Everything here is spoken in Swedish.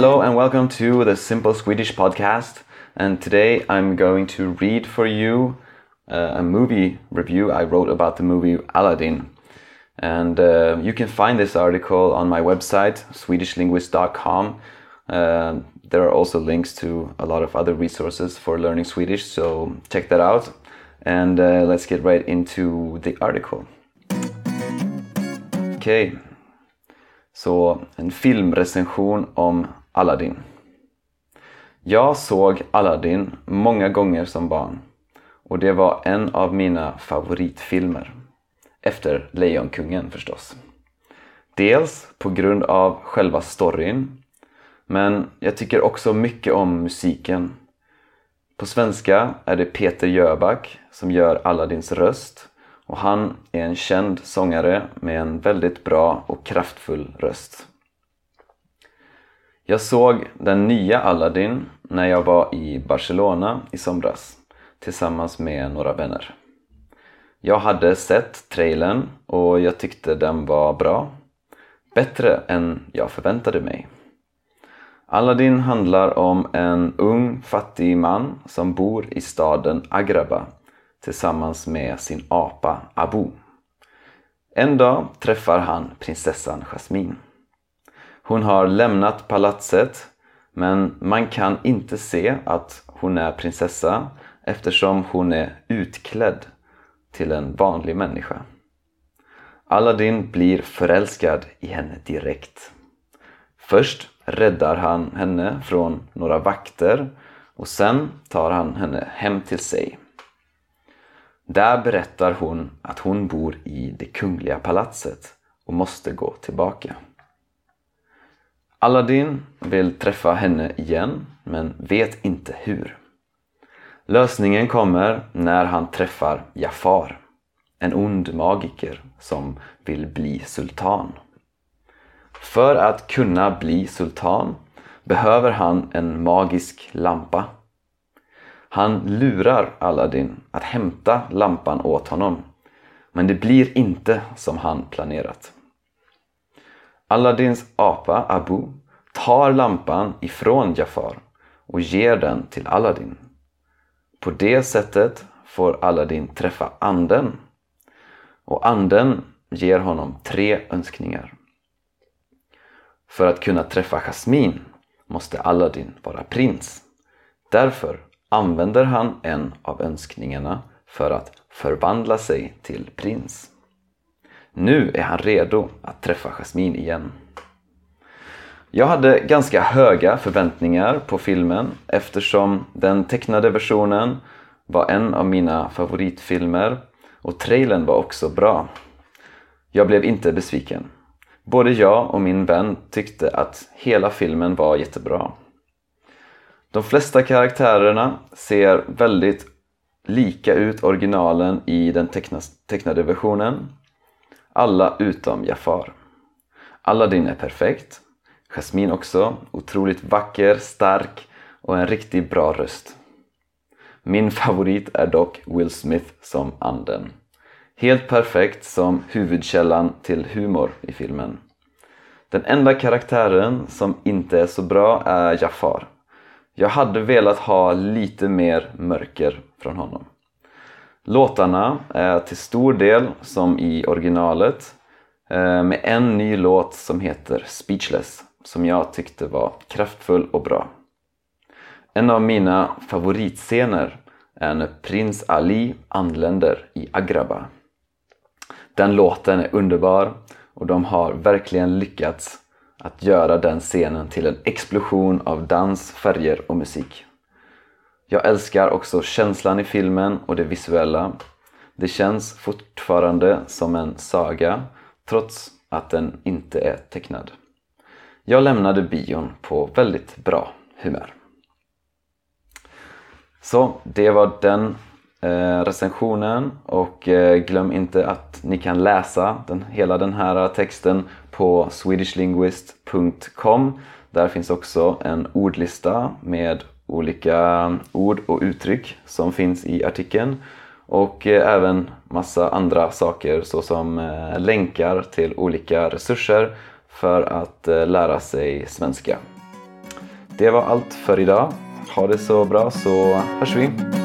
Hello and welcome to the Simple Swedish podcast. And today I'm going to read for you uh, a movie review I wrote about the movie Aladdin. And uh, you can find this article on my website, swedishlinguist.com. Uh, there are also links to a lot of other resources for learning Swedish, so check that out. And uh, let's get right into the article. Okay. så en filmrecension om Aladdin. Jag såg Aladdin många gånger som barn och det var en av mina favoritfilmer. Efter Lejonkungen förstås. Dels på grund av själva storyn men jag tycker också mycket om musiken. På svenska är det Peter Jöback som gör Aladdins röst och han är en känd sångare med en väldigt bra och kraftfull röst. Jag såg den nya Aladdin när jag var i Barcelona i somras tillsammans med några vänner. Jag hade sett trailern och jag tyckte den var bra. Bättre än jag förväntade mig. Aladdin handlar om en ung fattig man som bor i staden Agraba tillsammans med sin apa Abu. En dag träffar han prinsessan Jasmine. Hon har lämnat palatset men man kan inte se att hon är prinsessa eftersom hon är utklädd till en vanlig människa. Aladdin blir förälskad i henne direkt. Först räddar han henne från några vakter och sen tar han henne hem till sig. Där berättar hon att hon bor i det kungliga palatset och måste gå tillbaka. Aladdin vill träffa henne igen men vet inte hur. Lösningen kommer när han träffar Jafar, en ond magiker som vill bli sultan. För att kunna bli sultan behöver han en magisk lampa. Han lurar Aladdin att hämta lampan åt honom men det blir inte som han planerat. Aladdins apa Abu tar lampan ifrån Jafar och ger den till Aladdin. På det sättet får Aladdin träffa anden och anden ger honom tre önskningar. För att kunna träffa Jasmin måste Aladdin vara prins. Därför använder han en av önskningarna för att förvandla sig till prins. Nu är han redo att träffa Jasmine igen. Jag hade ganska höga förväntningar på filmen eftersom den tecknade versionen var en av mina favoritfilmer och trailern var också bra. Jag blev inte besviken. Både jag och min vän tyckte att hela filmen var jättebra. De flesta karaktärerna ser väldigt lika ut originalen i den tecknade versionen. Alla utom Jafar. Aladdin är perfekt. Jasmine också. Otroligt vacker, stark och en riktigt bra röst. Min favorit är dock Will Smith som anden. Helt perfekt som huvudkällan till humor i filmen. Den enda karaktären som inte är så bra är Jafar. Jag hade velat ha lite mer mörker från honom. Låtarna är till stor del som i originalet eh, med en ny låt som heter Speechless som jag tyckte var kraftfull och bra. En av mina favoritscener är när prins Ali anländer i Agraba. Den låten är underbar och de har verkligen lyckats att göra den scenen till en explosion av dans, färger och musik. Jag älskar också känslan i filmen och det visuella. Det känns fortfarande som en saga trots att den inte är tecknad. Jag lämnade bion på väldigt bra humör. Så det var den eh, recensionen och eh, glöm inte att ni kan läsa den, hela den här texten på swedishlinguist.com. Där finns också en ordlista med olika ord och uttryck som finns i artikeln och eh, även massa andra saker såsom eh, länkar till olika resurser för att eh, lära sig svenska. Det var allt för idag. Ha det så bra så hörs vi.